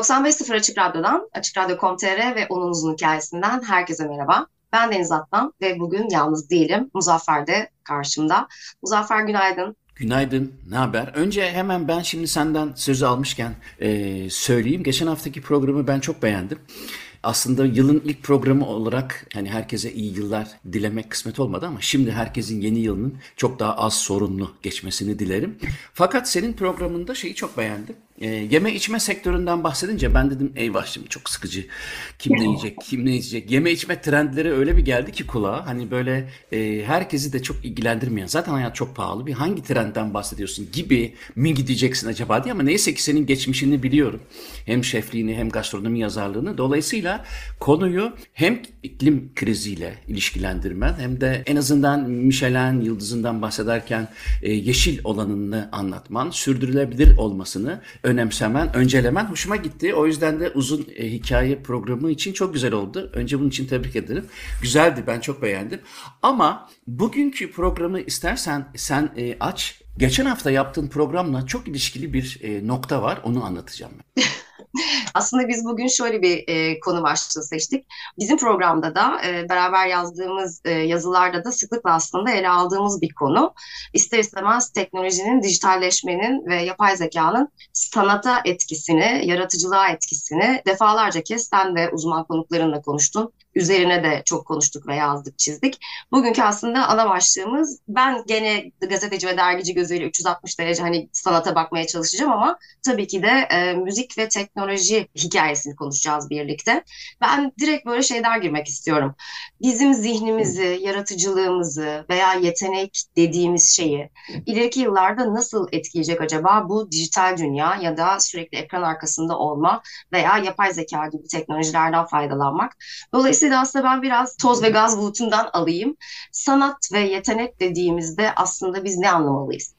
...95.0 Açık Radyo'dan, Açık Radyo.com.tr ve onun uzun hikayesinden herkese merhaba. Ben Deniz Atlan ve bugün yalnız değilim. Muzaffer de karşımda. Muzaffer günaydın. Günaydın, ne haber? Önce hemen ben şimdi senden sözü almışken e, söyleyeyim. Geçen haftaki programı ben çok beğendim. Aslında yılın ilk programı olarak hani herkese iyi yıllar dilemek kısmet olmadı ama şimdi herkesin yeni yılının çok daha az sorunlu geçmesini dilerim. Fakat senin programında şeyi çok beğendim. E, yeme içme sektöründen bahsedince ben dedim eyvah şimdi çok sıkıcı. Kim ne yiyecek, kim ne içecek. Yeme içme trendleri öyle bir geldi ki kulağa. Hani böyle e, herkesi de çok ilgilendirmeyen. Zaten hayat çok pahalı. Bir hangi trendden bahsediyorsun gibi mi gideceksin acaba diye. Ama neyse ki senin geçmişini biliyorum. Hem şefliğini hem gastronomi yazarlığını. Dolayısıyla konuyu hem iklim kriziyle ilişkilendirmen hem de en azından Michelin yıldızından bahsederken e, yeşil olanını anlatman, sürdürülebilir olmasını önemsemen, öncelemen hoşuma gitti. O yüzden de uzun e, hikaye programı için çok güzel oldu. Önce bunun için tebrik ederim. Güzeldi, ben çok beğendim. Ama bugünkü programı istersen sen e, aç. Geçen hafta yaptığın programla çok ilişkili bir e, nokta var. Onu anlatacağım ben. Aslında biz bugün şöyle bir e, konu başlığı seçtik. Bizim programda da e, beraber yazdığımız e, yazılarda da sıklıkla aslında ele aldığımız bir konu. İster istemez teknolojinin, dijitalleşmenin ve yapay zekanın sanata etkisini, yaratıcılığa etkisini defalarca kez sen ve uzman konuklarınla konuştun. Üzerine de çok konuştuk ve yazdık, çizdik. Bugünkü aslında ana başlığımız ben gene gazeteci ve dergici gözüyle 360 derece hani sanata bakmaya çalışacağım ama tabii ki de e, müzik ve teknoloji hikayesini konuşacağız birlikte. Ben direkt böyle şeyler girmek istiyorum. Bizim zihnimizi, yaratıcılığımızı veya yetenek dediğimiz şeyi ileriki yıllarda nasıl etkileyecek acaba bu dijital dünya ya da sürekli ekran arkasında olma veya yapay zeka gibi teknolojilerden faydalanmak. Dolayısıyla aslında ben biraz toz ve gaz bulutundan alayım. Sanat ve yetenek dediğimizde aslında biz ne anlamalıyız?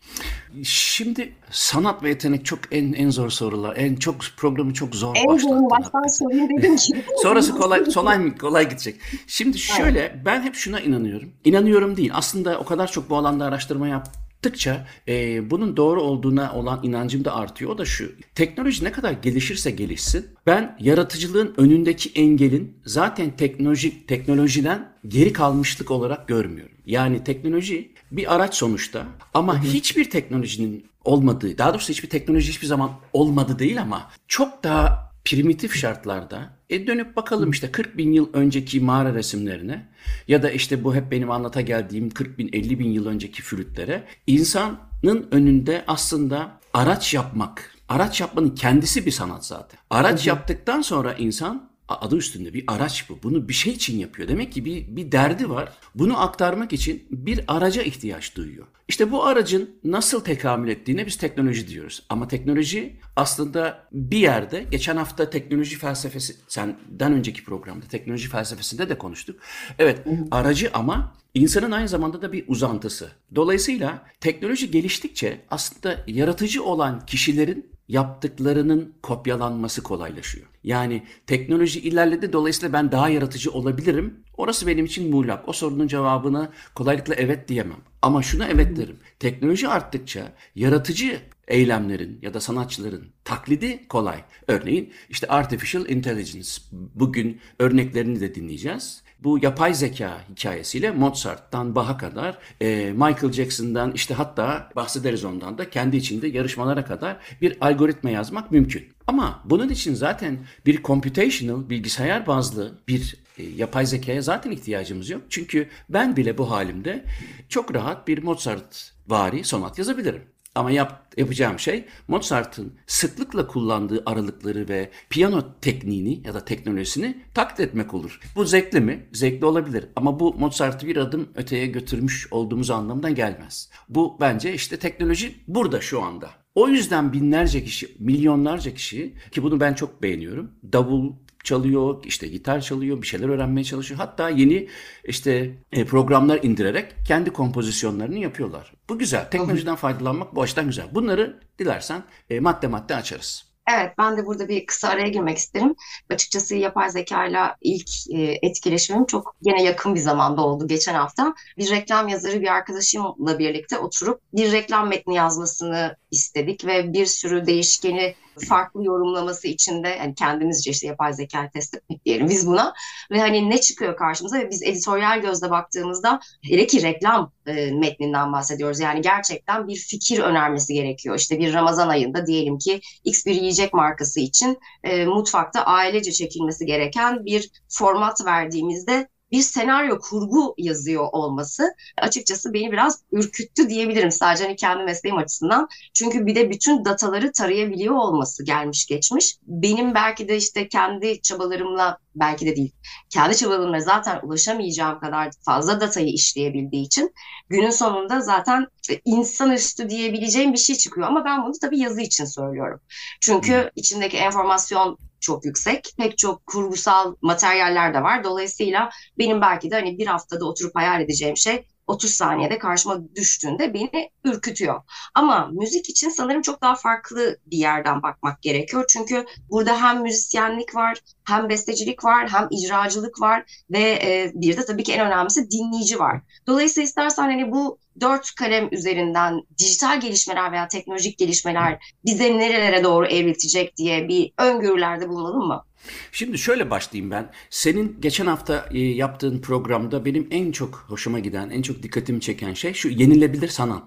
Şimdi sanat ve yetenek çok en en zor sorular. En çok programı çok zor En zor baştan sorayım dedim ki. Sonrası kolay kolay kolay gidecek. Şimdi şöyle ben hep şuna inanıyorum. İnanıyorum değil. Aslında o kadar çok bu alanda araştırma yaptıkça e, bunun doğru olduğuna olan inancım da artıyor. O da şu. Teknoloji ne kadar gelişirse gelişsin ben yaratıcılığın önündeki engelin zaten teknoloji teknolojiden geri kalmışlık olarak görmüyorum. Yani teknoloji bir araç sonuçta ama hiçbir teknolojinin olmadığı, daha doğrusu hiçbir teknoloji hiçbir zaman olmadı değil ama çok daha primitif şartlarda e dönüp bakalım işte 40 bin yıl önceki mağara resimlerine ya da işte bu hep benim anlata geldiğim 40 bin 50 bin yıl önceki flütlere insanın önünde aslında araç yapmak, araç yapmanın kendisi bir sanat zaten. Araç yaptıktan sonra insan adı üstünde bir araç bu. Bunu bir şey için yapıyor. Demek ki bir, bir derdi var. Bunu aktarmak için bir araca ihtiyaç duyuyor. İşte bu aracın nasıl tekamül ettiğine biz teknoloji diyoruz. Ama teknoloji aslında bir yerde geçen hafta teknoloji felsefesi senden önceki programda teknoloji felsefesinde de konuştuk. Evet aracı ama insanın aynı zamanda da bir uzantısı. Dolayısıyla teknoloji geliştikçe aslında yaratıcı olan kişilerin yaptıklarının kopyalanması kolaylaşıyor. Yani teknoloji ilerledi dolayısıyla ben daha yaratıcı olabilirim. Orası benim için muğlak. O sorunun cevabını kolaylıkla evet diyemem. Ama şuna evet derim. Teknoloji arttıkça yaratıcı eylemlerin ya da sanatçıların taklidi kolay. Örneğin işte artificial intelligence. Bugün örneklerini de dinleyeceğiz bu yapay zeka hikayesiyle Mozart'tan Bach'a kadar e, Michael Jackson'dan işte hatta bahsederiz ondan da kendi içinde yarışmalara kadar bir algoritma yazmak mümkün. Ama bunun için zaten bir computational bilgisayar bazlı bir e, yapay zekaya zaten ihtiyacımız yok. Çünkü ben bile bu halimde çok rahat bir Mozart vari sonat yazabilirim. Ama yap, yapacağım şey Mozart'ın sıklıkla kullandığı aralıkları ve piyano tekniğini ya da teknolojisini taklit etmek olur. Bu zevkli mi? Zevkli olabilir. Ama bu Mozart'ı bir adım öteye götürmüş olduğumuz anlamından gelmez. Bu bence işte teknoloji burada şu anda. O yüzden binlerce kişi, milyonlarca kişi ki bunu ben çok beğeniyorum. Davul, çalıyor, işte gitar çalıyor, bir şeyler öğrenmeye çalışıyor. Hatta yeni işte e, programlar indirerek kendi kompozisyonlarını yapıyorlar. Bu güzel. Teknolojiden faydalanmak bu açıdan güzel. Bunları dilersen e, madde madde açarız. Evet, ben de burada bir kısa araya girmek isterim. Açıkçası yapay zeka ile ilk e, etkileşimim çok yine yakın bir zamanda oldu geçen hafta. Bir reklam yazarı bir arkadaşımla birlikte oturup bir reklam metni yazmasını istedik ve bir sürü değişkeni farklı yorumlaması içinde yani kendimizce işte yapay zeka test etmek diyelim biz buna ve hani ne çıkıyor karşımıza ve biz editoryal gözle baktığımızda hele ki reklam e, metninden bahsediyoruz. Yani gerçekten bir fikir önermesi gerekiyor. İşte bir Ramazan ayında diyelim ki X bir yiyecek markası için e, mutfakta ailece çekilmesi gereken bir format verdiğimizde bir senaryo kurgu yazıyor olması açıkçası beni biraz ürküttü diyebilirim sadece hani kendi mesleğim açısından. Çünkü bir de bütün dataları tarayabiliyor olması gelmiş geçmiş. Benim belki de işte kendi çabalarımla belki de değil. Kendi çabalarımla zaten ulaşamayacağım kadar fazla datayı işleyebildiği için günün sonunda zaten insanüstü diyebileceğim bir şey çıkıyor. Ama ben bunu tabii yazı için söylüyorum. Çünkü içindeki enformasyon çok yüksek. Pek çok kurgusal materyaller de var. Dolayısıyla benim belki de hani bir haftada oturup hayal edeceğim şey 30 saniyede karşıma düştüğünde beni ürkütüyor. Ama müzik için sanırım çok daha farklı bir yerden bakmak gerekiyor. Çünkü burada hem müzisyenlik var, hem bestecilik var, hem icracılık var ve e, bir de tabii ki en önemlisi dinleyici var. Dolayısıyla istersen hani bu dört kalem üzerinden dijital gelişmeler veya teknolojik gelişmeler bize nerelere doğru evriltecek diye bir öngörülerde bulunalım mı? Şimdi şöyle başlayayım ben. Senin geçen hafta e, yaptığın programda benim en çok hoşuma giden, en çok dikkatimi çeken şey şu yenilebilir sanat.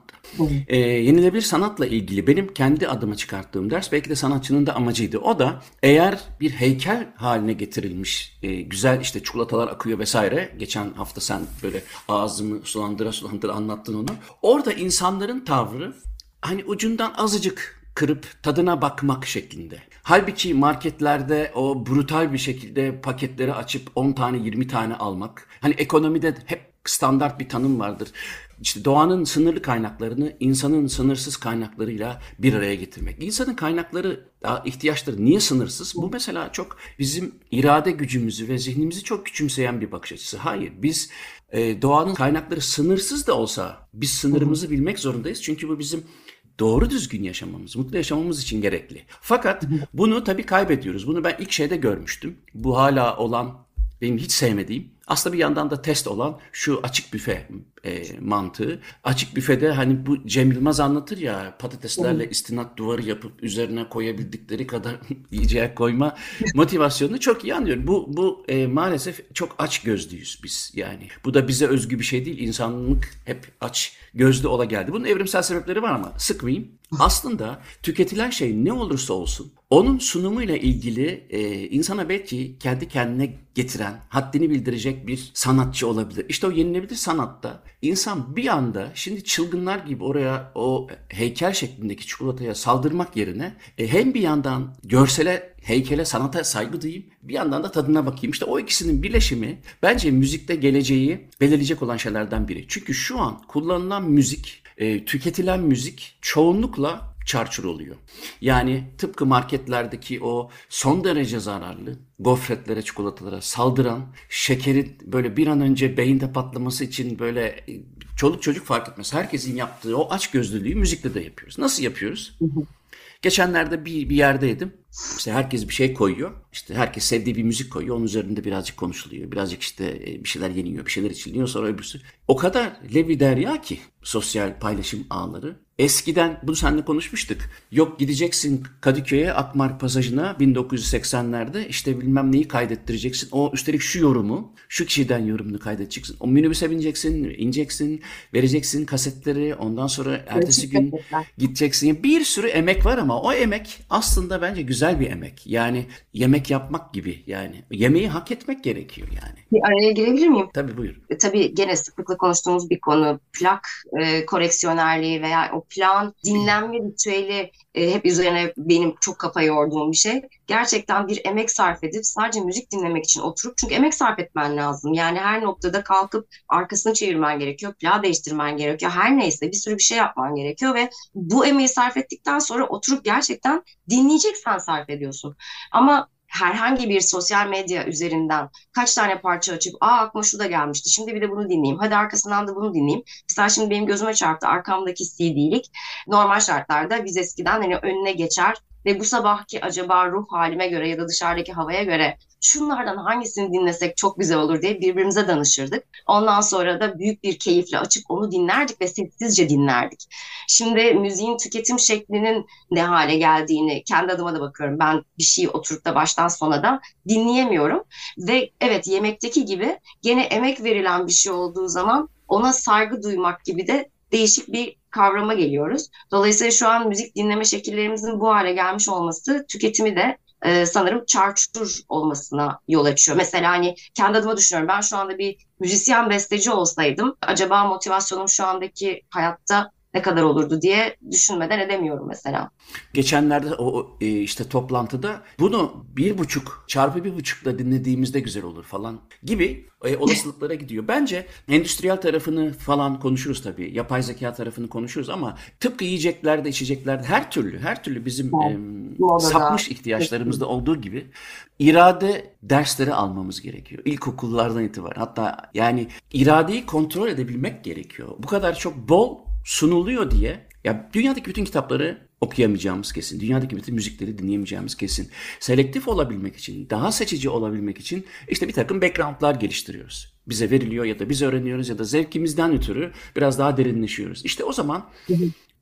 E, yenilebilir sanatla ilgili benim kendi adıma çıkarttığım ders belki de sanatçının da amacıydı. O da eğer bir heykel haline getirilmiş e, güzel işte çikolatalar akıyor vesaire. Geçen hafta sen böyle ağzımı sulandıra sulandıra anlattın onu. Orada insanların tavrı hani ucundan azıcık kırıp tadına bakmak şeklinde. Halbuki marketlerde o brutal bir şekilde paketleri açıp 10 tane 20 tane almak. Hani ekonomide hep standart bir tanım vardır. İşte doğanın sınırlı kaynaklarını insanın sınırsız kaynaklarıyla bir araya getirmek. İnsanın kaynakları, ihtiyaçları niye sınırsız? Bu mesela çok bizim irade gücümüzü ve zihnimizi çok küçümseyen bir bakış açısı. Hayır, biz e, doğanın kaynakları sınırsız da olsa biz sınırımızı bilmek zorundayız. Çünkü bu bizim doğru düzgün yaşamamız, mutlu yaşamamız için gerekli. Fakat bunu tabii kaybediyoruz. Bunu ben ilk şeyde görmüştüm. Bu hala olan benim hiç sevmediğim aslında bir yandan da test olan şu açık büfe e, mantığı. Açık büfede hani bu Cem Yılmaz anlatır ya patateslerle istinat duvarı yapıp üzerine koyabildikleri kadar yiyeceğe koyma motivasyonunu çok iyi anlıyorum. Bu, bu e, maalesef çok aç gözlüyüz biz yani. Bu da bize özgü bir şey değil. İnsanlık hep aç gözlü ola geldi. Bunun evrimsel sebepleri var ama sıkmayayım. Aslında tüketilen şey ne olursa olsun onun sunumuyla ilgili e, insana belki kendi kendine getiren, haddini bildirecek bir sanatçı olabilir. İşte o yenilebilir sanatta insan bir anda şimdi çılgınlar gibi oraya o heykel şeklindeki çikolataya saldırmak yerine e, hem bir yandan görsele heykele, sanata saygı duyayım. Bir yandan da tadına bakayım. İşte o ikisinin birleşimi bence müzikte geleceği belirleyecek olan şeylerden biri. Çünkü şu an kullanılan müzik, e, tüketilen müzik çoğunlukla çarçur oluyor. Yani tıpkı marketlerdeki o son derece zararlı gofretlere, çikolatalara saldıran, şekeri böyle bir an önce beyinde patlaması için böyle e, çoluk çocuk fark etmez. Herkesin yaptığı o aç gözlülüğü müzikle de yapıyoruz. Nasıl yapıyoruz? Geçenlerde bir, bir yerdeydim. İşte herkes bir şey koyuyor. İşte herkes sevdiği bir müzik koyuyor. Onun üzerinde birazcık konuşuluyor. Birazcık işte e, bir şeyler yeniyor, bir şeyler içiliyor. Sonra öbürsü. O kadar levi derya ki sosyal paylaşım ağları. Eskiden bunu seninle konuşmuştuk. Yok gideceksin Kadıköy'e Akmar pasajına 1980'lerde işte bilmem neyi kaydettireceksin. O üstelik şu yorumu, şu kişiden yorumunu kaydedeceksin. O minibüse bineceksin, ineceksin, vereceksin kasetleri. Ondan sonra ertesi gün gideceksin. Bir sürü emek var ama o emek aslında bence güzel bir emek. Yani yemek yapmak gibi yani. Yemeği hak etmek gerekiyor yani. Bir araya girebilir miyim? Tabii buyur. E, tabii gene sıklıkla konuştuğumuz bir konu plak e, koreksiyonerliği veya o plan dinlenme ritüeli e, hep üzerine benim çok kafa yorduğum bir şey. Gerçekten bir emek sarf edip sadece müzik dinlemek için oturup çünkü emek sarf etmen lazım. Yani her noktada kalkıp arkasını çevirmen gerekiyor, plağı değiştirmen gerekiyor. Her neyse bir sürü bir şey yapman gerekiyor ve bu emeği sarf ettikten sonra oturup gerçekten dinleyeceksen sarf ediyorsun. Ama herhangi bir sosyal medya üzerinden kaç tane parça açıp aa aklıma şu da gelmişti şimdi bir de bunu dinleyeyim hadi arkasından da bunu dinleyeyim. Mesela şimdi benim gözüme çarptı arkamdaki CD'lik normal şartlarda biz eskiden hani önüne geçer ve bu sabahki acaba ruh halime göre ya da dışarıdaki havaya göre şunlardan hangisini dinlesek çok güzel olur diye birbirimize danışırdık. Ondan sonra da büyük bir keyifle açıp onu dinlerdik ve sessizce dinlerdik. Şimdi müziğin tüketim şeklinin ne hale geldiğini kendi adıma da bakıyorum. Ben bir şeyi oturup da baştan sona da dinleyemiyorum. Ve evet yemekteki gibi gene emek verilen bir şey olduğu zaman ona saygı duymak gibi de değişik bir kavrama geliyoruz. Dolayısıyla şu an müzik dinleme şekillerimizin bu hale gelmiş olması tüketimi de e, sanırım çarçur olmasına yol açıyor. Mesela hani kendi adıma düşünüyorum. Ben şu anda bir müzisyen besteci olsaydım acaba motivasyonum şu andaki hayatta ne kadar olurdu diye düşünmeden edemiyorum mesela. Geçenlerde o e, işte toplantıda bunu bir buçuk çarpı bir buçukla dinlediğimizde güzel olur falan gibi e, olasılıklara gidiyor. Bence endüstriyel tarafını falan konuşuruz tabii. Yapay zeka tarafını konuşuruz ama tıpkı yiyeceklerde, içeceklerde her türlü, her türlü bizim e, sapmış ihtiyaçlarımızda olduğu gibi irade dersleri almamız gerekiyor. İlkokullardan itibaren. Hatta yani iradeyi kontrol edebilmek gerekiyor. Bu kadar çok bol sunuluyor diye ya dünyadaki bütün kitapları okuyamayacağımız kesin. Dünyadaki bütün müzikleri dinleyemeyeceğimiz kesin. Selektif olabilmek için, daha seçici olabilmek için işte bir takım backgroundlar geliştiriyoruz. Bize veriliyor ya da biz öğreniyoruz ya da zevkimizden ötürü biraz daha derinleşiyoruz. İşte o zaman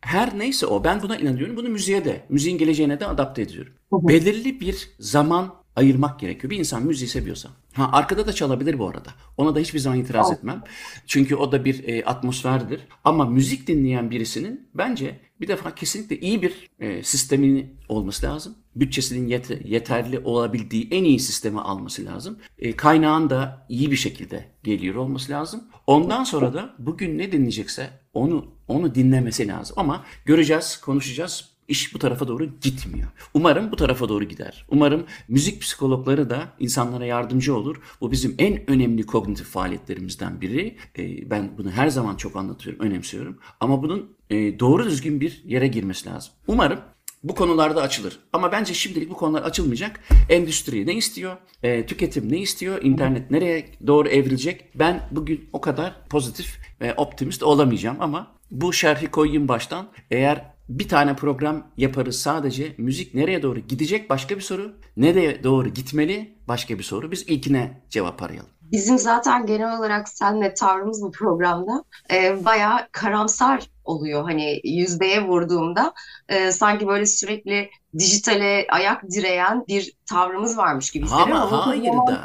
her neyse o ben buna inanıyorum. Bunu müziğe de, müziğin geleceğine de adapte ediyorum. Belirli bir zaman ayırmak gerekiyor. Bir insan müziği seviyorsa. Ha arkada da çalabilir bu arada. Ona da hiçbir zaman itiraz oh. etmem. Çünkü o da bir e, atmosferdir. Ama müzik dinleyen birisinin bence bir defa kesinlikle iyi bir e, sistemini olması lazım. Bütçesinin yet- yeterli olabildiği en iyi sistemi alması lazım. E, kaynağın da iyi bir şekilde geliyor olması lazım. Ondan sonra da bugün ne dinleyecekse onu onu dinlemesi lazım. Ama göreceğiz, konuşacağız iş bu tarafa doğru gitmiyor. Umarım bu tarafa doğru gider. Umarım müzik psikologları da insanlara yardımcı olur. Bu bizim en önemli kognitif faaliyetlerimizden biri. E, ben bunu her zaman çok anlatıyorum, önemsiyorum. Ama bunun e, doğru düzgün bir yere girmesi lazım. Umarım bu konularda açılır. Ama bence şimdilik bu konular açılmayacak. Endüstri ne istiyor? E, tüketim ne istiyor? İnternet nereye doğru evrilecek? Ben bugün o kadar pozitif ve optimist olamayacağım ama bu şerhi koyayım baştan. Eğer bir tane program yaparız sadece. Müzik nereye doğru gidecek başka bir soru. Nereye doğru gitmeli başka bir soru. Biz ilkine cevap arayalım. Bizim zaten genel olarak senle tavrımız bu programda e, bayağı karamsar oluyor. Hani yüzdeye vurduğumda e, sanki böyle sürekli dijitale ayak direyen bir tavrımız varmış gibi hissediyorum. Ama hayır da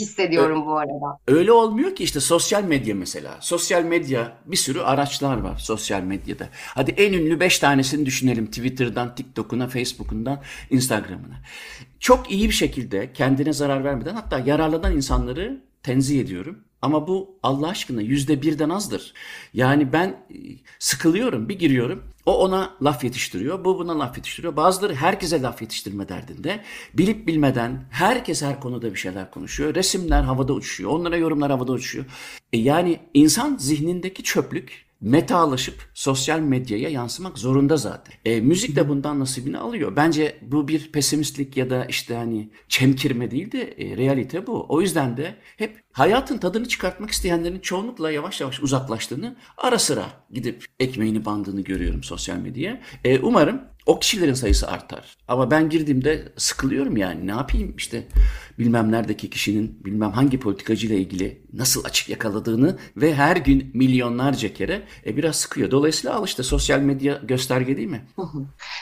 hissediyorum bu arada. Öyle olmuyor ki işte sosyal medya mesela. Sosyal medya bir sürü araçlar var sosyal medyada. Hadi en ünlü 5 tanesini düşünelim. Twitter'dan, TikTok'una, Facebook'undan, Instagram'ına. Çok iyi bir şekilde kendine zarar vermeden hatta yararlanan insanları tenzih ediyorum. Ama bu Allah aşkına yüzde birden azdır. Yani ben e, sıkılıyorum bir giriyorum. O ona laf yetiştiriyor. Bu buna laf yetiştiriyor. Bazıları herkese laf yetiştirme derdinde. Bilip bilmeden herkes her konuda bir şeyler konuşuyor. Resimler havada uçuşuyor. Onlara yorumlar havada uçuşuyor. E yani insan zihnindeki çöplük metalaşıp sosyal medyaya yansımak zorunda zaten. E, müzik de bundan nasibini alıyor. Bence bu bir pesimistlik ya da işte hani çemkirme değil de e, realite bu. O yüzden de hep hayatın tadını çıkartmak isteyenlerin çoğunlukla yavaş yavaş uzaklaştığını ara sıra gidip ekmeğini bandığını görüyorum sosyal medyaya. E, umarım o kişilerin sayısı artar. Ama ben girdiğimde sıkılıyorum yani ne yapayım işte bilmem neredeki kişinin bilmem hangi politikacıyla ilgili nasıl açık yakaladığını ve her gün milyonlarca kere e, biraz sıkıyor. Dolayısıyla al işte sosyal medya gösterge değil mi?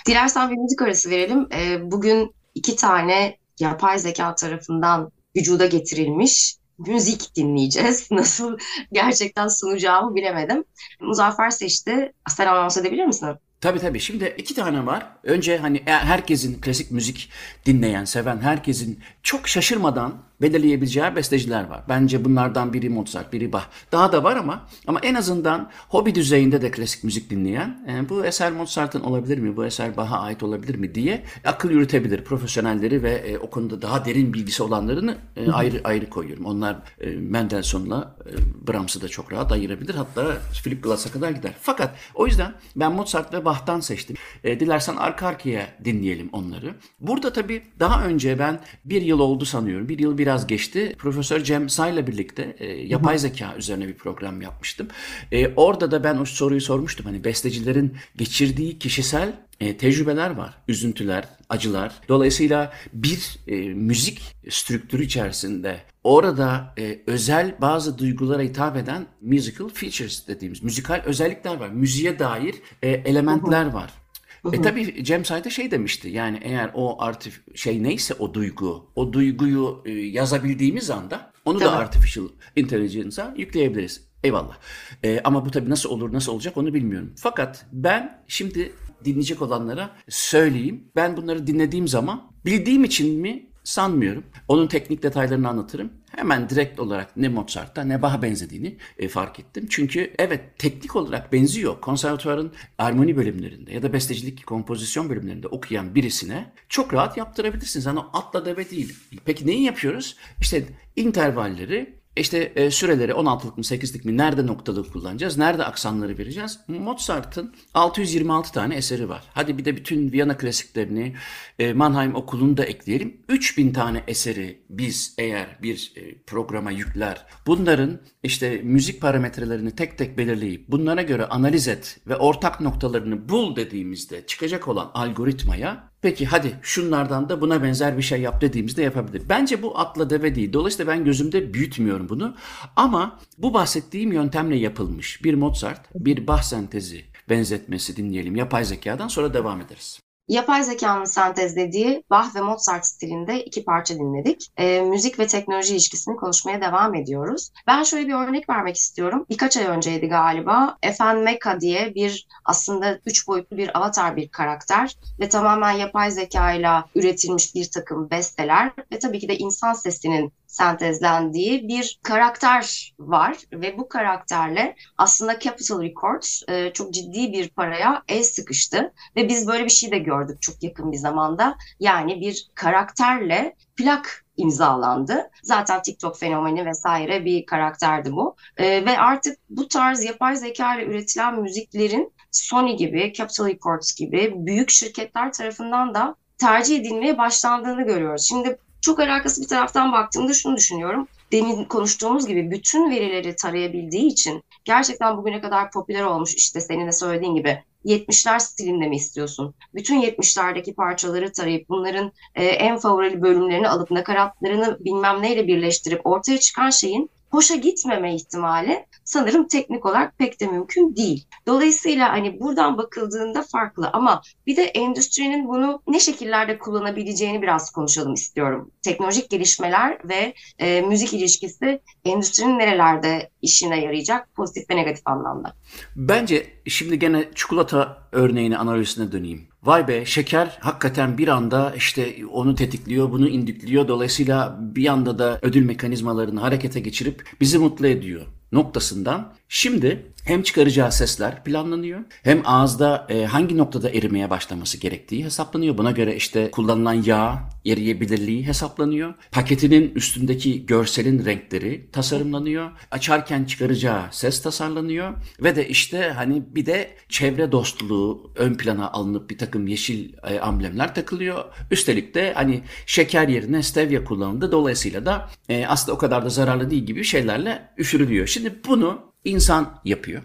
Dilersen bir müzik arası verelim. E, bugün iki tane yapay zeka tarafından vücuda getirilmiş müzik dinleyeceğiz. Nasıl gerçekten sunacağımı bilemedim. Muzaffer seçti. Sen anons edebilir misin? Tabii tabii. Şimdi iki tane var. Önce hani e, herkesin klasik müzik dinleyen, seven herkesin çok şaşırmadan belirleyebileceği besteciler var. Bence bunlardan biri Mozart, biri Bach. Daha da var ama ama en azından hobi düzeyinde de klasik müzik dinleyen e, bu eser Mozart'ın olabilir mi, bu eser Bach'a ait olabilir mi diye akıl yürütebilir. Profesyonelleri ve e, o konuda daha derin bilgisi olanlarını e, ayrı ayrı koyuyorum. Onlar e, Mendelssohn'la e, Brahms'ı da çok rahat ayırabilir. Hatta Philip Glass'a kadar gider. Fakat o yüzden ben Mozart ve Bach'tan seçtim. E, dilersen arka arkaya dinleyelim onları. Burada tabii daha önce ben bir yıl oldu sanıyorum. Bir yıl biraz geçti. Profesör Cem Say'la birlikte e, yapay zeka üzerine bir program yapmıştım. E, orada da ben o soruyu sormuştum. Hani bestecilerin geçirdiği kişisel e, tecrübeler var. Üzüntüler, acılar. Dolayısıyla bir e, müzik strüktürü içerisinde orada e, özel bazı duygulara hitap eden musical features dediğimiz müzikal özellikler var. Müziğe dair e, elementler var. E tabii Cem Say'da şey demişti yani eğer o artif şey neyse o duygu, o duyguyu e, yazabildiğimiz anda onu da Tabii. artificial intelligence'a yükleyebiliriz. Eyvallah. E, ama bu tabii nasıl olur, nasıl olacak onu bilmiyorum. Fakat ben şimdi dinleyecek olanlara söyleyeyim. Ben bunları dinlediğim zaman bildiğim için mi sanmıyorum. Onun teknik detaylarını anlatırım. Hemen direkt olarak ne Mozart'ta ne Bach'a benzediğini e, fark ettim. Çünkü evet teknik olarak benziyor. Konservatuvarın armoni bölümlerinde ya da bestecilik kompozisyon bölümlerinde okuyan birisine çok rahat yaptırabilirsiniz. Hani atla deve değil. Peki neyi yapıyoruz? İşte intervalleri işte e, süreleri 16'lık mı 8'lik mi nerede noktalı kullanacağız? Nerede aksanları vereceğiz? Mozart'ın 626 tane eseri var. Hadi bir de bütün Viyana klasiklerini e, Mannheim okulunu da ekleyelim. 3000 tane eseri biz eğer bir e, programa yükler bunların işte müzik parametrelerini tek tek belirleyip bunlara göre analiz et ve ortak noktalarını bul dediğimizde çıkacak olan algoritmaya Peki hadi şunlardan da buna benzer bir şey yap dediğimizde yapabilir. Bence bu atla deve değil. Dolayısıyla ben gözümde büyütmüyorum bunu. Ama bu bahsettiğim yöntemle yapılmış bir Mozart, bir Bach sentezi benzetmesi dinleyelim yapay zekadan sonra devam ederiz. Yapay zekanın sentezlediği Bach ve Mozart stilinde iki parça dinledik. E, müzik ve teknoloji ilişkisini konuşmaya devam ediyoruz. Ben şöyle bir örnek vermek istiyorum. Birkaç ay önceydi galiba. Efendim Mecha diye bir aslında üç boyutlu bir avatar bir karakter ve tamamen yapay zekayla üretilmiş bir takım besteler ve tabii ki de insan sesinin sentezlendiği bir karakter var ve bu karakterle aslında Capitol Records e, çok ciddi bir paraya el sıkıştı ve biz böyle bir şey de gördük çok yakın bir zamanda. Yani bir karakterle plak imzalandı. Zaten TikTok fenomeni vesaire bir karakterdi bu. E, ve artık bu tarz yapay zeka ile üretilen müziklerin Sony gibi, Capitol Records gibi büyük şirketler tarafından da tercih edilmeye başlandığını görüyoruz. Şimdi çok alakası bir taraftan baktığımda şunu düşünüyorum. Demin konuştuğumuz gibi bütün verileri tarayabildiği için gerçekten bugüne kadar popüler olmuş işte senin de söylediğin gibi 70'ler stilinde mi istiyorsun? Bütün 70'lerdeki parçaları tarayıp bunların e, en favorili bölümlerini alıp nakaratlarını bilmem neyle birleştirip ortaya çıkan şeyin hoşa gitmeme ihtimali sanırım teknik olarak pek de mümkün değil. Dolayısıyla hani buradan bakıldığında farklı ama bir de endüstrinin bunu ne şekillerde kullanabileceğini biraz konuşalım istiyorum. Teknolojik gelişmeler ve e, müzik ilişkisi endüstrinin nerelerde işine yarayacak pozitif ve negatif anlamda. Bence şimdi gene çikolata örneğini analizine döneyim. Vay be şeker hakikaten bir anda işte onu tetikliyor, bunu indükliyor. Dolayısıyla bir anda da ödül mekanizmalarını harekete geçirip bizi mutlu ediyor noktasından şimdi hem çıkaracağı sesler planlanıyor hem ağızda e, hangi noktada erimeye başlaması gerektiği hesaplanıyor. Buna göre işte kullanılan yağ eriyebilirliği hesaplanıyor. Paketinin üstündeki görselin renkleri tasarımlanıyor. Açarken çıkaracağı ses tasarlanıyor ve de işte hani bir de çevre dostluğu ön plana alınıp bir takım yeşil e, amblemler takılıyor. Üstelik de hani şeker yerine stevia kullanıldı. Dolayısıyla da e, aslında o kadar da zararlı değil gibi şeylerle üfürülüyor. Şimdi bunu insan yapıyor.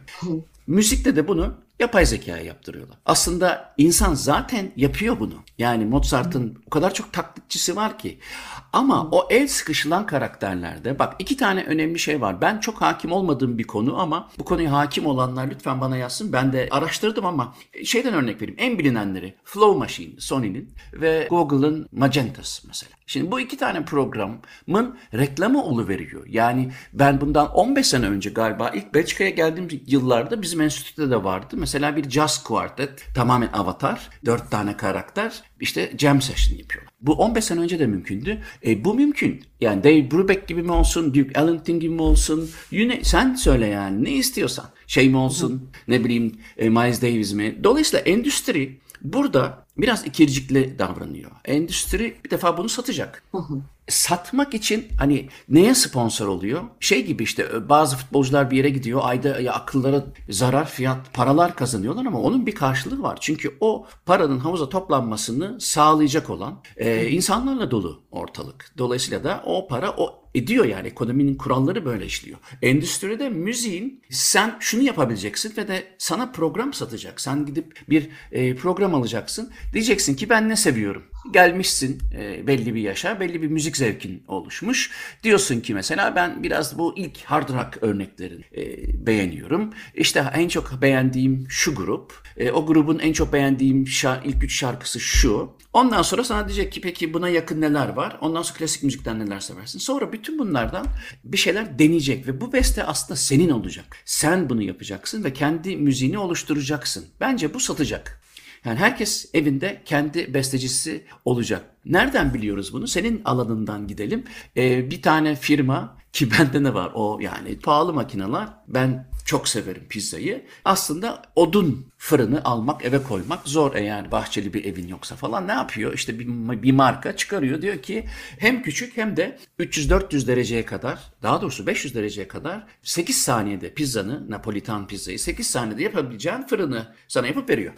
Müzikte de bunu yapay zekaya yaptırıyorlar. Aslında insan zaten yapıyor bunu. Yani Mozart'ın o kadar çok taklitçisi var ki. Ama o el sıkışılan karakterlerde bak iki tane önemli şey var. Ben çok hakim olmadığım bir konu ama bu konuya hakim olanlar lütfen bana yazsın. Ben de araştırdım ama şeyden örnek vereyim. En bilinenleri Flow Machine Sony'nin ve Google'ın Magentas mesela. Şimdi bu iki tane programın reklamı oluveriyor. Yani ben bundan 15 sene önce galiba ilk Belçika'ya geldiğim yıllarda bizim enstitüde de vardı. Mesela bir jazz quartet tamamen avatar. Dört tane karakter işte jam session yapıyorlar. Bu 15 sene önce de mümkündü. E, bu mümkün. Yani Dave Brubeck gibi mi olsun, Duke Ellington gibi mi olsun? Yine, sen söyle yani ne istiyorsan. Şey mi olsun, ne bileyim e, Miles Davis mi? Dolayısıyla endüstri burada biraz ikircikli davranıyor. Endüstri bir defa bunu satacak. Satmak için hani neye sponsor oluyor? Şey gibi işte bazı futbolcular bir yere gidiyor ayda ya akıllara zarar fiyat paralar kazanıyorlar ama onun bir karşılığı var. Çünkü o paranın havuza toplanmasını sağlayacak olan e, insanlarla dolu ortalık. Dolayısıyla da o para o ediyor yani ekonominin kuralları böyle işliyor. Endüstride müziğin sen şunu yapabileceksin ve de sana program satacak. Sen gidip bir e, program alacaksın. Diyeceksin ki ben ne seviyorum? Gelmişsin e, belli bir yaşa, belli bir müzik zevkin oluşmuş. Diyorsun ki mesela ben biraz bu ilk hard rock örneklerini e, beğeniyorum. İşte en çok beğendiğim şu grup. E, o grubun en çok beğendiğim şar- ilk üç şarkısı şu. Ondan sonra sana diyecek ki peki buna yakın neler var? Ondan sonra klasik müzikten neler seversin? Sonra bütün bunlardan bir şeyler deneyecek ve bu beste aslında senin olacak. Sen bunu yapacaksın ve kendi müziğini oluşturacaksın. Bence bu satacak. Yani herkes evinde kendi bestecisi olacak. Nereden biliyoruz bunu? Senin alanından gidelim. Ee, bir tane firma ki bende ne var o yani pahalı makineler. Ben çok severim pizzayı. Aslında odun fırını almak eve koymak zor eğer bahçeli bir evin yoksa falan. Ne yapıyor? İşte bir, bir marka çıkarıyor diyor ki hem küçük hem de 300-400 dereceye kadar daha doğrusu 500 dereceye kadar 8 saniyede pizzanı Napolitan pizzayı 8 saniyede yapabileceğin fırını sana yapıp veriyor.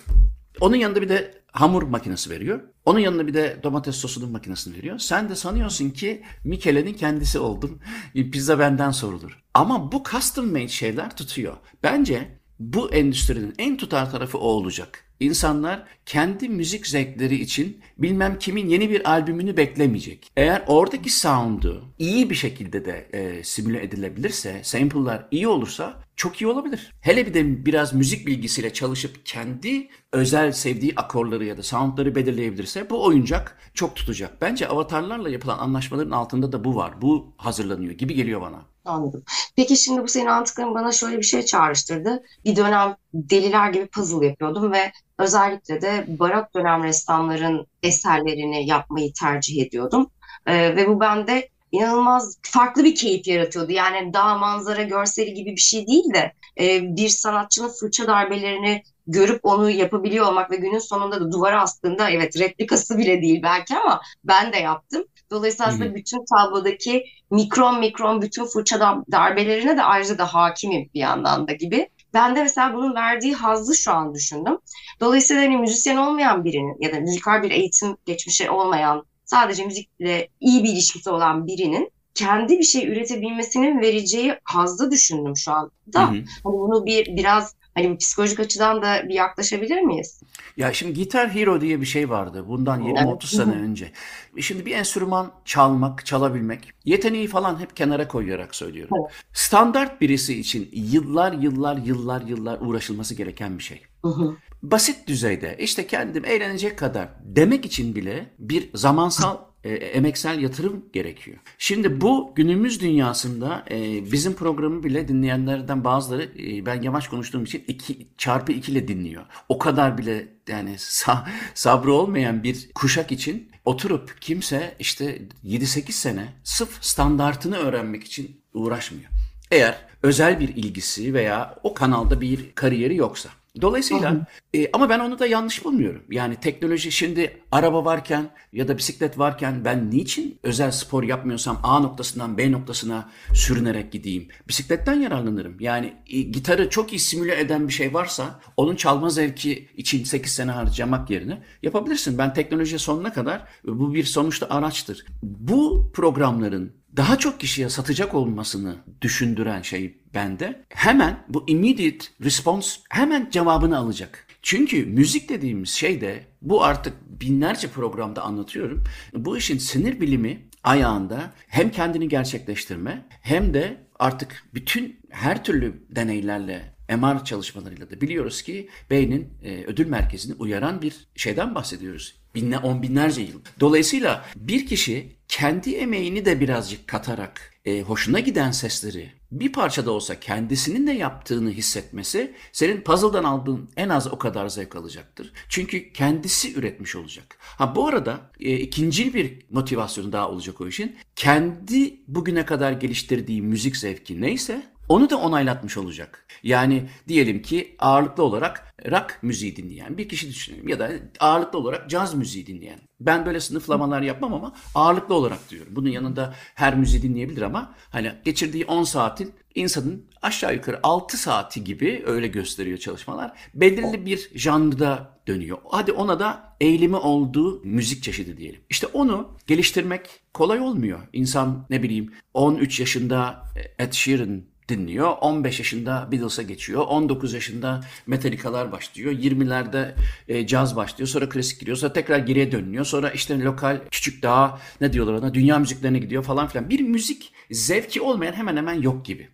Onun yanında bir de hamur makinesi veriyor. Onun yanında bir de domates sosunun makinesini veriyor. Sen de sanıyorsun ki Michele'nin kendisi oldun. Pizza benden sorulur. Ama bu custom made şeyler tutuyor. Bence bu endüstrinin en tutar tarafı o olacak. İnsanlar kendi müzik zevkleri için bilmem kimin yeni bir albümünü beklemeyecek. Eğer oradaki sound'u iyi bir şekilde de e, simüle edilebilirse, sample'lar iyi olursa çok iyi olabilir. Hele bir de biraz müzik bilgisiyle çalışıp kendi özel sevdiği akorları ya da soundları belirleyebilirse bu oyuncak çok tutacak. Bence avatarlarla yapılan anlaşmaların altında da bu var. Bu hazırlanıyor gibi geliyor bana. Anladım. Peki şimdi bu senin anlattıkların bana şöyle bir şey çağrıştırdı. Bir dönem deliler gibi puzzle yapıyordum ve özellikle de barok dönem ressamların eserlerini yapmayı tercih ediyordum. Ee, ve bu bende inanılmaz farklı bir keyif yaratıyordu. Yani dağ manzara görseli gibi bir şey değil de e, bir sanatçının fırça darbelerini görüp onu yapabiliyor olmak ve günün sonunda da duvara astığında evet replikası bile değil belki ama ben de yaptım. Dolayısıyla aslında Hı-hı. bütün tablodaki mikron mikron bütün fırça darbelerine de ayrıca da hakimim bir yandan da gibi. Ben de mesela bunun verdiği hazzı şu an düşündüm. Dolayısıyla hani müzisyen olmayan birinin ya da müzikal bir eğitim geçmişi olmayan sadece müzikle iyi bir ilişkisi olan birinin kendi bir şey üretebilmesinin vereceği hazzı düşündüm şu anda. Hani bunu bir biraz hani psikolojik açıdan da bir yaklaşabilir miyiz? Ya şimdi Gitar Hero diye bir şey vardı bundan 20-30 evet. sene önce. Şimdi bir enstrüman çalmak, çalabilmek, yeteneği falan hep kenara koyarak söylüyorum. Evet. Standart birisi için yıllar yıllar yıllar yıllar uğraşılması gereken bir şey. Hı hı. Basit düzeyde işte kendim eğlenecek kadar demek için bile bir zamansal e, emeksel yatırım gerekiyor. Şimdi bu günümüz dünyasında e, bizim programı bile dinleyenlerden bazıları e, ben yavaş konuştuğum için iki, çarpı 2 ile dinliyor. O kadar bile yani sa sabrı olmayan bir kuşak için oturup kimse işte 7-8 sene sırf standartını öğrenmek için uğraşmıyor. Eğer özel bir ilgisi veya o kanalda bir kariyeri yoksa. Dolayısıyla e, ama ben onu da yanlış bulmuyorum. Yani teknoloji şimdi araba varken ya da bisiklet varken ben niçin özel spor yapmıyorsam A noktasından B noktasına sürünerek gideyim? Bisikletten yararlanırım. Yani e, gitarı çok iyi simüle eden bir şey varsa onun çalma zevki için 8 sene harcamak yerine yapabilirsin. Ben teknolojiye sonuna kadar bu bir sonuçta araçtır. Bu programların daha çok kişiye satacak olmasını düşündüren şey bende hemen bu immediate response hemen cevabını alacak. Çünkü müzik dediğimiz şey de bu artık binlerce programda anlatıyorum. Bu işin sinir bilimi ayağında hem kendini gerçekleştirme hem de artık bütün her türlü deneylerle MR çalışmalarıyla da biliyoruz ki beynin e, ödül merkezini uyaran bir şeyden bahsediyoruz. Binle, on binlerce yıl. Dolayısıyla bir kişi kendi emeğini de birazcık katarak e, hoşuna giden sesleri bir parça da olsa kendisinin de yaptığını hissetmesi senin puzzle'dan aldığın en az o kadar zevk alacaktır. Çünkü kendisi üretmiş olacak. Ha bu arada e, ikinci bir motivasyonu daha olacak o işin. Kendi bugüne kadar geliştirdiği müzik zevki neyse onu da onaylatmış olacak. Yani diyelim ki ağırlıklı olarak rock müziği dinleyen bir kişi düşünelim ya da ağırlıklı olarak caz müziği dinleyen. Ben böyle sınıflamalar yapmam ama ağırlıklı olarak diyorum. Bunun yanında her müziği dinleyebilir ama hani geçirdiği 10 saatin insanın aşağı yukarı 6 saati gibi öyle gösteriyor çalışmalar. Belirli bir janrda dönüyor. Hadi ona da eğilimi olduğu müzik çeşidi diyelim. İşte onu geliştirmek kolay olmuyor. İnsan ne bileyim 13 yaşında Ed Sheeran dinliyor. 15 yaşında Beatles'a geçiyor. 19 yaşında Metallica'lar başlıyor. 20'lerde e, caz başlıyor. Sonra klasik giriyor. Sonra tekrar geriye dönüyor. Sonra işte lokal küçük daha ne diyorlar ona dünya müziklerine gidiyor falan filan. Bir müzik zevki olmayan hemen hemen yok gibi.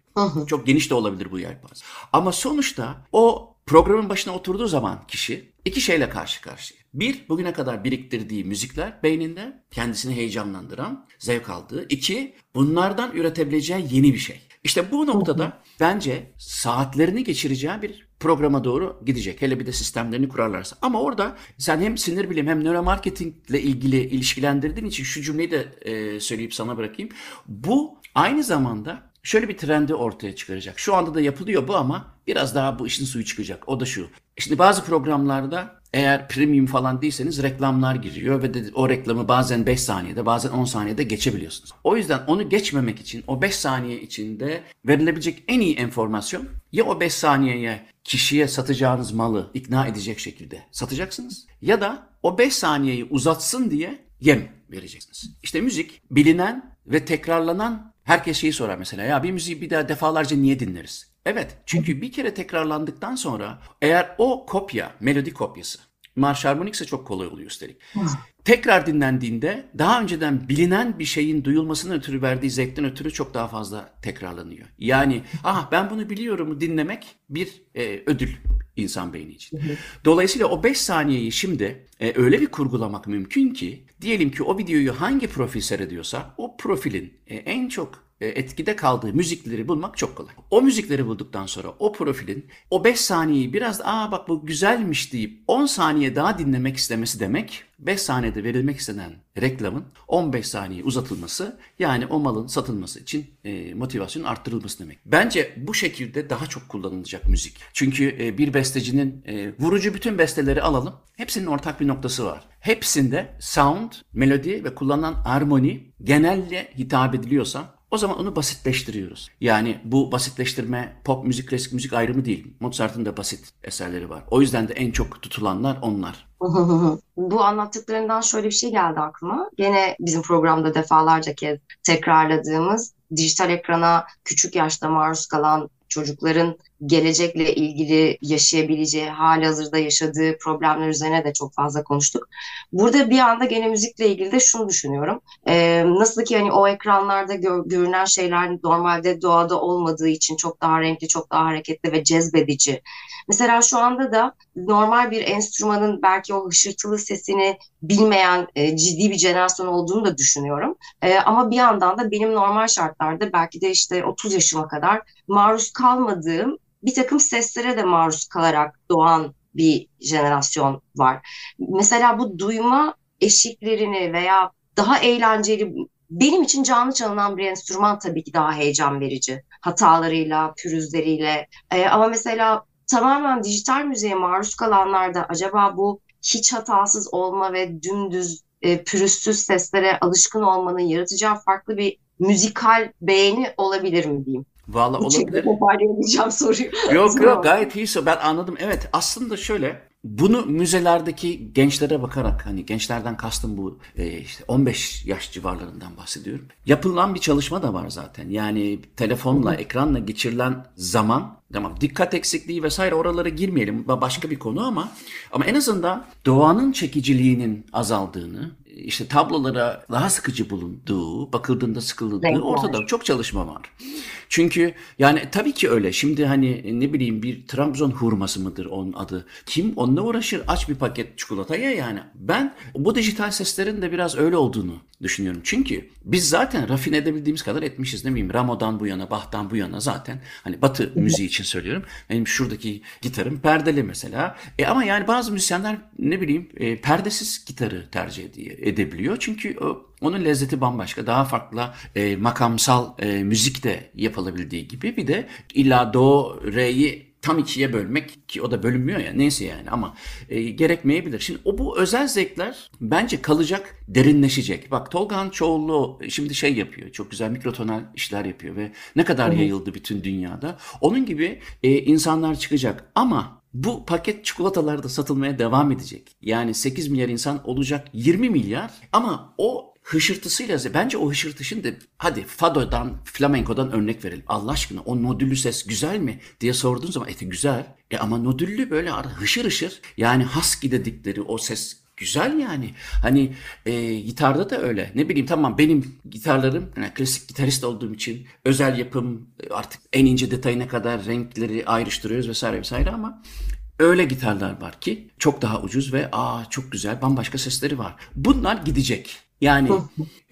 Çok geniş de olabilir bu yelpaze. Ama sonuçta o programın başına oturduğu zaman kişi iki şeyle karşı karşıya. Bir, bugüne kadar biriktirdiği müzikler beyninde kendisini heyecanlandıran, zevk aldığı. İki, bunlardan üretebileceği yeni bir şey. İşte bu noktada bence saatlerini geçireceği bir programa doğru gidecek. Hele bir de sistemlerini kurarlarsa. Ama orada sen hem sinir bilim hem nöromarketingle ilgili ilişkilendirdiğin için şu cümleyi de e, söyleyip sana bırakayım. Bu aynı zamanda şöyle bir trendi ortaya çıkaracak. Şu anda da yapılıyor bu ama biraz daha bu işin suyu çıkacak. O da şu. Şimdi bazı programlarda eğer premium falan değilseniz reklamlar giriyor ve de o reklamı bazen 5 saniyede bazen 10 saniyede geçebiliyorsunuz. O yüzden onu geçmemek için o 5 saniye içinde verilebilecek en iyi enformasyon ya o 5 saniyeye kişiye satacağınız malı ikna edecek şekilde satacaksınız ya da o 5 saniyeyi uzatsın diye yem vereceksiniz. İşte müzik bilinen ve tekrarlanan herkes şeyi sorar mesela ya bir müziği bir daha defalarca niye dinleriz? Evet çünkü bir kere tekrarlandıktan sonra eğer o kopya melodi kopyası marş harmonik ise çok kolay oluyor üstelik. Tekrar dinlendiğinde daha önceden bilinen bir şeyin duyulmasının ötürü verdiği zevkten ötürü çok daha fazla tekrarlanıyor. Yani ah ben bunu biliyorum dinlemek bir e, ödül insan beyni için. Dolayısıyla o 5 saniyeyi şimdi e, öyle bir kurgulamak mümkün ki diyelim ki o videoyu hangi profil seyrediyorsa o profilin e, en çok etkide kaldığı müzikleri bulmak çok kolay. O müzikleri bulduktan sonra o profilin o 5 saniyeyi biraz aa bak bu güzelmiş deyip 10 saniye daha dinlemek istemesi demek 5 saniyede verilmek istenen reklamın 15 saniye uzatılması yani o malın satılması için e, motivasyon arttırılması demek. Bence bu şekilde daha çok kullanılacak müzik. Çünkü e, bir bestecinin e, vurucu bütün besteleri alalım. Hepsinin ortak bir noktası var. Hepsinde sound, melodi ve kullanılan armoni genelle hitap ediliyorsa o zaman onu basitleştiriyoruz. Yani bu basitleştirme pop müzik, klasik müzik ayrımı değil. Mozart'ın da basit eserleri var. O yüzden de en çok tutulanlar onlar. Bu anlattıklarından şöyle bir şey geldi aklıma. Gene bizim programda defalarca kez tekrarladığımız dijital ekrana küçük yaşta maruz kalan çocukların gelecekle ilgili yaşayabileceği, hali hazırda yaşadığı problemler üzerine de çok fazla konuştuk. Burada bir anda gene müzikle ilgili de şunu düşünüyorum. Ee, nasıl ki hani o ekranlarda gör, görünen şeyler normalde doğada olmadığı için çok daha renkli, çok daha hareketli ve cezbedici. Mesela şu anda da normal bir enstrümanın belki o hışırtılı sesini bilmeyen e, ciddi bir jenerasyon olduğunu da düşünüyorum. E, ama bir yandan da benim normal şartlarda belki de işte 30 yaşıma kadar maruz kalmadığım bir takım seslere de maruz kalarak doğan bir jenerasyon var. Mesela bu duyma eşiklerini veya daha eğlenceli benim için canlı çalınan bir enstrüman tabii ki daha heyecan verici. Hatalarıyla, pürüzleriyle. Ee, ama mesela tamamen dijital müziğe maruz kalanlarda acaba bu hiç hatasız olma ve dümdüz e, pürüzsüz seslere alışkın olmanın yaratacağı farklı bir müzikal beğeni olabilir mi diyeyim? Valla olabilir. toparlayamayacağım soruyu. Yok yok gayet iyi. Ben anladım. Evet aslında şöyle bunu müzelerdeki gençlere bakarak hani gençlerden kastım bu e, işte 15 yaş civarlarından bahsediyorum. Yapılan bir çalışma da var zaten. Yani telefonla, ekranla geçirilen zaman tamam dikkat eksikliği vesaire oralara girmeyelim. Başka bir konu ama ama en azından doğanın çekiciliğinin azaldığını, işte tablolara daha sıkıcı bulunduğu, bakıldığında sıkıldığı ortada çok çalışma var. Çünkü yani tabii ki öyle. Şimdi hani ne bileyim bir Trabzon hurması mıdır onun adı? Kim onunla uğraşır? Aç bir paket çikolataya yani. Ben bu dijital seslerin de biraz öyle olduğunu düşünüyorum. Çünkü biz zaten rafine edebildiğimiz kadar etmişiz. Ne bileyim Ramo'dan bu yana, Bach'tan bu yana zaten. Hani Batı müziği için söylüyorum. Benim şuradaki gitarım perdeli mesela. E ama yani bazı müzisyenler ne bileyim e, perdesiz gitarı tercih edebiliyor. Çünkü o onun lezzeti bambaşka. Daha farklı e, makamsal e, müzik de yapılabildiği gibi bir de illa do, re'yi tam ikiye bölmek ki o da bölünmüyor ya neyse yani ama e, gerekmeyebilir. Şimdi o bu özel zevkler bence kalacak, derinleşecek. Bak Tolga Çoğulu şimdi şey yapıyor. Çok güzel mikrotonal işler yapıyor ve ne kadar evet. yayıldı bütün dünyada. Onun gibi e, insanlar çıkacak ama bu paket çikolatalar da satılmaya devam edecek. Yani 8 milyar insan olacak 20 milyar ama o hışırtısıyla bence o hışırtışın da hadi fadodan flamenkodan örnek verelim. Allah aşkına o nodüllü ses güzel mi diye sorduğun zaman eti güzel. E ama nodüllü böyle hışır hışır yani husky dedikleri o ses güzel yani. Hani e, gitarda da öyle. Ne bileyim tamam benim gitarlarım yani klasik gitarist olduğum için özel yapım artık en ince detayına kadar renkleri ayrıştırıyoruz vesaire vesaire ama öyle gitarlar var ki çok daha ucuz ve aa çok güzel bambaşka sesleri var. Bunlar gidecek. Yani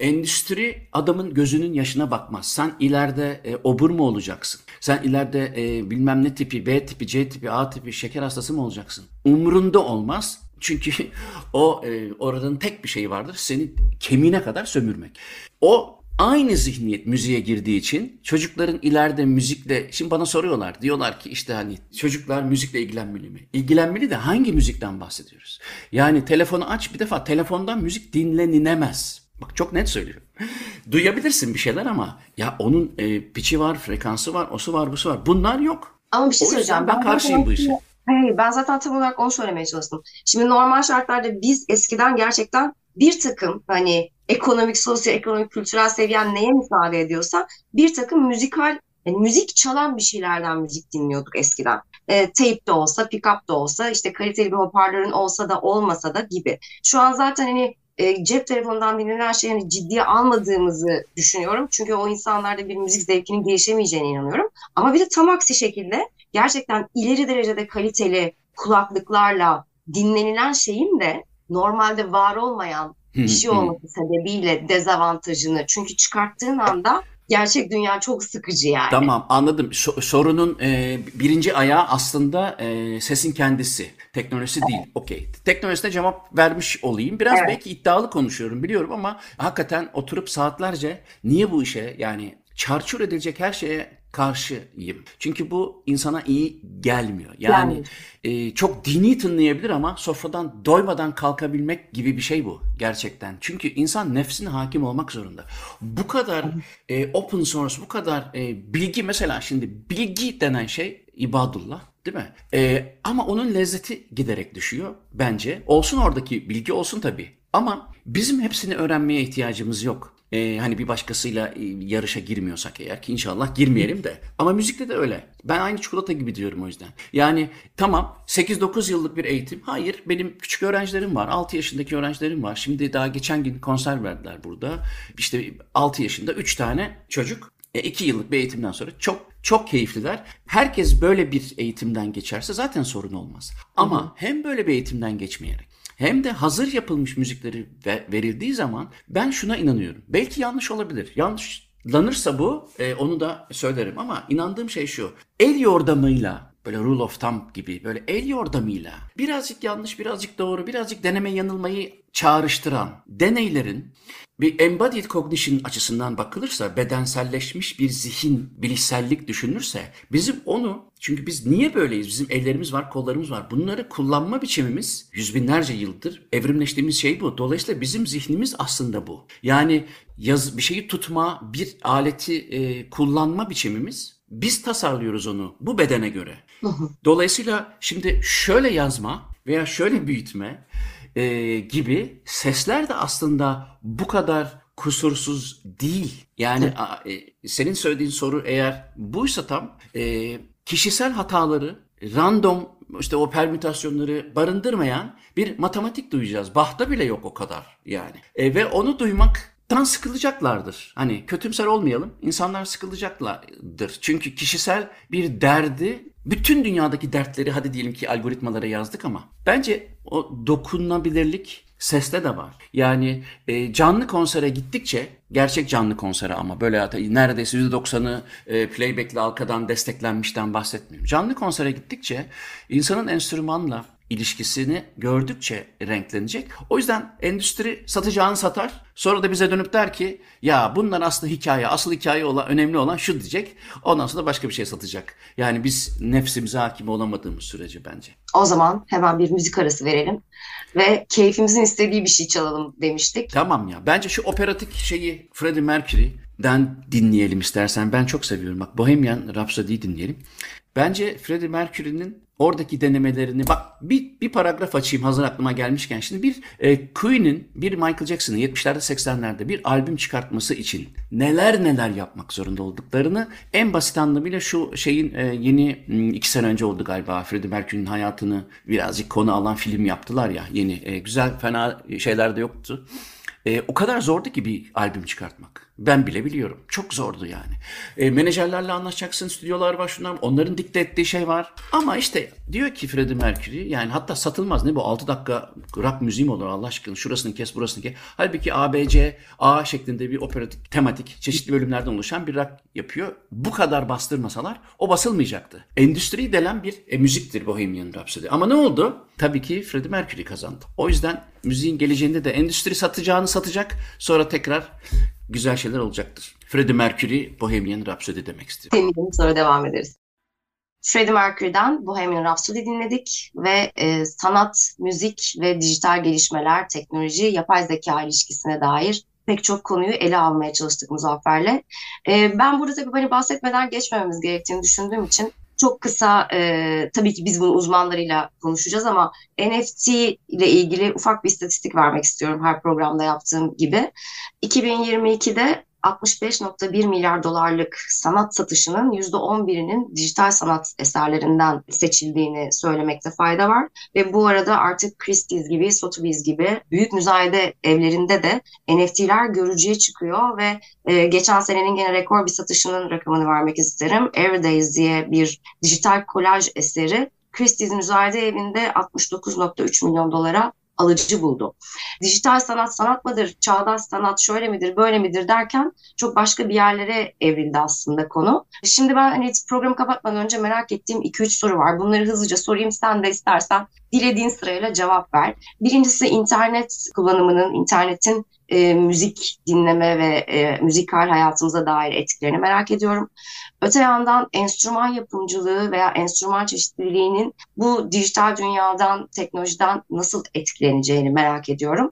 endüstri adamın gözünün yaşına bakmaz. Sen ileride e, obur mu olacaksın? Sen ileride e, bilmem ne tipi, B tipi, C tipi, A tipi şeker hastası mı olacaksın? Umrunda olmaz. Çünkü o e, oradan tek bir şey vardır. Seni kemiğine kadar sömürmek. O aynı zihniyet müziğe girdiği için çocukların ileride müzikle şimdi bana soruyorlar diyorlar ki işte hani çocuklar müzikle ilgilenmeli mi? İlgilenmeli de hangi müzikten bahsediyoruz? Yani telefonu aç bir defa telefondan müzik dinlenilemez. Bak çok net söylüyorum. Duyabilirsin bir şeyler ama ya onun e, piçi var, frekansı var, osu var, busu var. Bunlar yok. Ama bir şey söyleyeceğim. Ben, ben karşıyım bu işe. Hayır, ben zaten tam olarak onu söylemeye çalıştım. Şimdi normal şartlarda biz eskiden gerçekten bir takım hani ekonomik, sosyoekonomik, kültürel seviyen neye müsaade ediyorsa bir takım müzikal yani müzik çalan bir şeylerden müzik dinliyorduk eskiden. E, tape de olsa, pick-up da olsa, işte kaliteli bir hoparlörün olsa da olmasa da gibi. Şu an zaten hani e, cep telefonundan dinlenen şeyi hani ciddiye almadığımızı düşünüyorum. Çünkü o insanlarda bir müzik zevkinin gelişemeyeceğine inanıyorum. Ama bir de tam aksi şekilde gerçekten ileri derecede kaliteli kulaklıklarla dinlenilen şeyin de normalde var olmayan bir şey olması sebebiyle dezavantajını çünkü çıkarttığın anda gerçek dünya çok sıkıcı yani. Tamam anladım. So- sorunun e, birinci ayağı aslında e, sesin kendisi. Teknolojisi değil. Okey. Teknolojisine cevap vermiş olayım. Biraz evet. belki iddialı konuşuyorum biliyorum ama hakikaten oturup saatlerce niye bu işe yani çarçur edilecek her şeye karşıyım. Çünkü bu insana iyi gelmiyor. Yani, yani. E, çok dini tınlayabilir ama sofradan doymadan kalkabilmek gibi bir şey bu gerçekten. Çünkü insan nefsine hakim olmak zorunda. Bu kadar e, open source, bu kadar e, bilgi mesela şimdi bilgi denen şey ibadullah değil mi? E, ama onun lezzeti giderek düşüyor bence. Olsun oradaki bilgi olsun tabii. Ama bizim hepsini öğrenmeye ihtiyacımız yok. Ee, hani bir başkasıyla e, yarışa girmiyorsak eğer ki inşallah girmeyelim de. Ama müzikte de öyle. Ben aynı çikolata gibi diyorum o yüzden. Yani tamam 8-9 yıllık bir eğitim. Hayır benim küçük öğrencilerim var. 6 yaşındaki öğrencilerim var. Şimdi daha geçen gün konser verdiler burada. İşte 6 yaşında 3 tane çocuk 2 e, yıllık bir eğitimden sonra çok çok keyifliler. Herkes böyle bir eğitimden geçerse zaten sorun olmaz. Ama hem böyle bir eğitimden geçmeyerek hem de hazır yapılmış müzikleri verildiği zaman ben şuna inanıyorum. Belki yanlış olabilir. Yanlışlanırsa bu e, onu da söylerim ama inandığım şey şu. El yordamıyla böyle rule of thumb gibi böyle el yordamıyla birazcık yanlış birazcık doğru birazcık deneme yanılmayı çağrıştıran deneylerin bir embodied cognition açısından bakılırsa bedenselleşmiş bir zihin, bilişsellik düşünülürse bizim onu çünkü biz niye böyleyiz? Bizim ellerimiz var, kollarımız var. Bunları kullanma biçimimiz yüz binlerce yıldır evrimleştiğimiz şey bu. Dolayısıyla bizim zihnimiz aslında bu. Yani yaz, bir şeyi tutma, bir aleti e, kullanma biçimimiz biz tasarlıyoruz onu bu bedene göre. Dolayısıyla şimdi şöyle yazma veya şöyle büyütme e, gibi sesler de aslında bu kadar kusursuz değil. Yani e, senin söylediğin soru eğer buysa tam e, kişisel hataları random işte o permütasyonları barındırmayan bir matematik duyacağız. Bahta bile yok o kadar yani. E, ve onu duymak tan sıkılacaklardır. Hani kötümser olmayalım. İnsanlar sıkılacaklardır. Çünkü kişisel bir derdi bütün dünyadaki dertleri hadi diyelim ki algoritmalara yazdık ama bence o dokunabilirlik seste de var. Yani e, canlı konsere gittikçe gerçek canlı konsere ama böyle neredeyse %90'ı e, playback'le arkadan desteklenmişten bahsetmiyorum. Canlı konsere gittikçe insanın enstrümanla ilişkisini gördükçe renklenecek. O yüzden endüstri satacağını satar. Sonra da bize dönüp der ki ya bunlar aslında hikaye, asıl hikaye olan, önemli olan şu diyecek. Ondan sonra başka bir şey satacak. Yani biz nefsimize hakim olamadığımız sürece bence. O zaman hemen bir müzik arası verelim ve keyfimizin istediği bir şey çalalım demiştik. Tamam ya. Bence şu operatik şeyi Freddie Mercury'den dinleyelim istersen. Ben çok seviyorum. Bak Bohemian Rhapsody'yi dinleyelim. Bence Freddie Mercury'nin oradaki denemelerini bak bir, bir paragraf açayım hazır aklıma gelmişken şimdi bir e, Queen'in bir Michael Jackson'ın 70'lerde 80'lerde bir albüm çıkartması için neler neler yapmak zorunda olduklarını en basit anlamıyla şu şeyin e, yeni hmm, iki sene önce oldu galiba Freddie Mercury'nin hayatını birazcık konu alan film yaptılar ya yeni e, güzel fena şeyler de yoktu. E, o kadar zordu ki bir albüm çıkartmak. Ben bile biliyorum. Çok zordu yani. E, menajerlerle anlaşacaksın, stüdyolar var şunlar. Onların dikte ettiği şey var. Ama işte diyor ki Freddie Mercury yani hatta satılmaz ne bu 6 dakika rock müziği mi olur Allah aşkına şurasını kes burasını kes. Halbuki A, B, C, A şeklinde bir operatik, tematik çeşitli bölümlerden oluşan bir rock yapıyor. Bu kadar bastırmasalar o basılmayacaktı. Endüstri delen bir e, müziktir Bohemian Rhapsody. Ama ne oldu? Tabii ki Freddie Mercury kazandı. O yüzden müziğin geleceğinde de endüstri satacağını satacak. Sonra tekrar güzel şeyler olacaktır. Freddie Mercury Bohemian Rhapsody demek istiyorum. Dinleyelim sonra devam ederiz. Freddie Mercury'den Bohemian Rhapsody dinledik ve e, sanat, müzik ve dijital gelişmeler, teknoloji, yapay zeka ilişkisine dair pek çok konuyu ele almaya çalıştık Muzaffer'le. E, ben burada tabii hani bahsetmeden geçmememiz gerektiğini düşündüğüm için çok kısa e, tabii ki biz bunu uzmanlarıyla konuşacağız ama NFT ile ilgili ufak bir istatistik vermek istiyorum her programda yaptığım gibi. 2022'de 65.1 milyar dolarlık sanat satışının %11'inin dijital sanat eserlerinden seçildiğini söylemekte fayda var. Ve bu arada artık Christie's gibi, Sotheby's gibi büyük müzayede evlerinde de NFT'ler görücüye çıkıyor ve e, geçen senenin gene rekor bir satışının rakamını vermek isterim. Everydays diye bir dijital kolaj eseri Christie's müzayede evinde 69.3 milyon dolara alıcı buldu. Dijital sanat sanat mıdır, çağdaş sanat şöyle midir, böyle midir derken çok başka bir yerlere evrildi aslında konu. Şimdi ben hani programı kapatmadan önce merak ettiğim 2-3 soru var. Bunları hızlıca sorayım sen de istersen dilediğin sırayla cevap ver. Birincisi internet kullanımının, internetin e, müzik dinleme ve e, müzikal hayatımıza dair etkilerini merak ediyorum. Öte yandan enstrüman yapımcılığı veya enstrüman çeşitliliğinin bu dijital dünyadan, teknolojiden nasıl etkileneceğini merak ediyorum.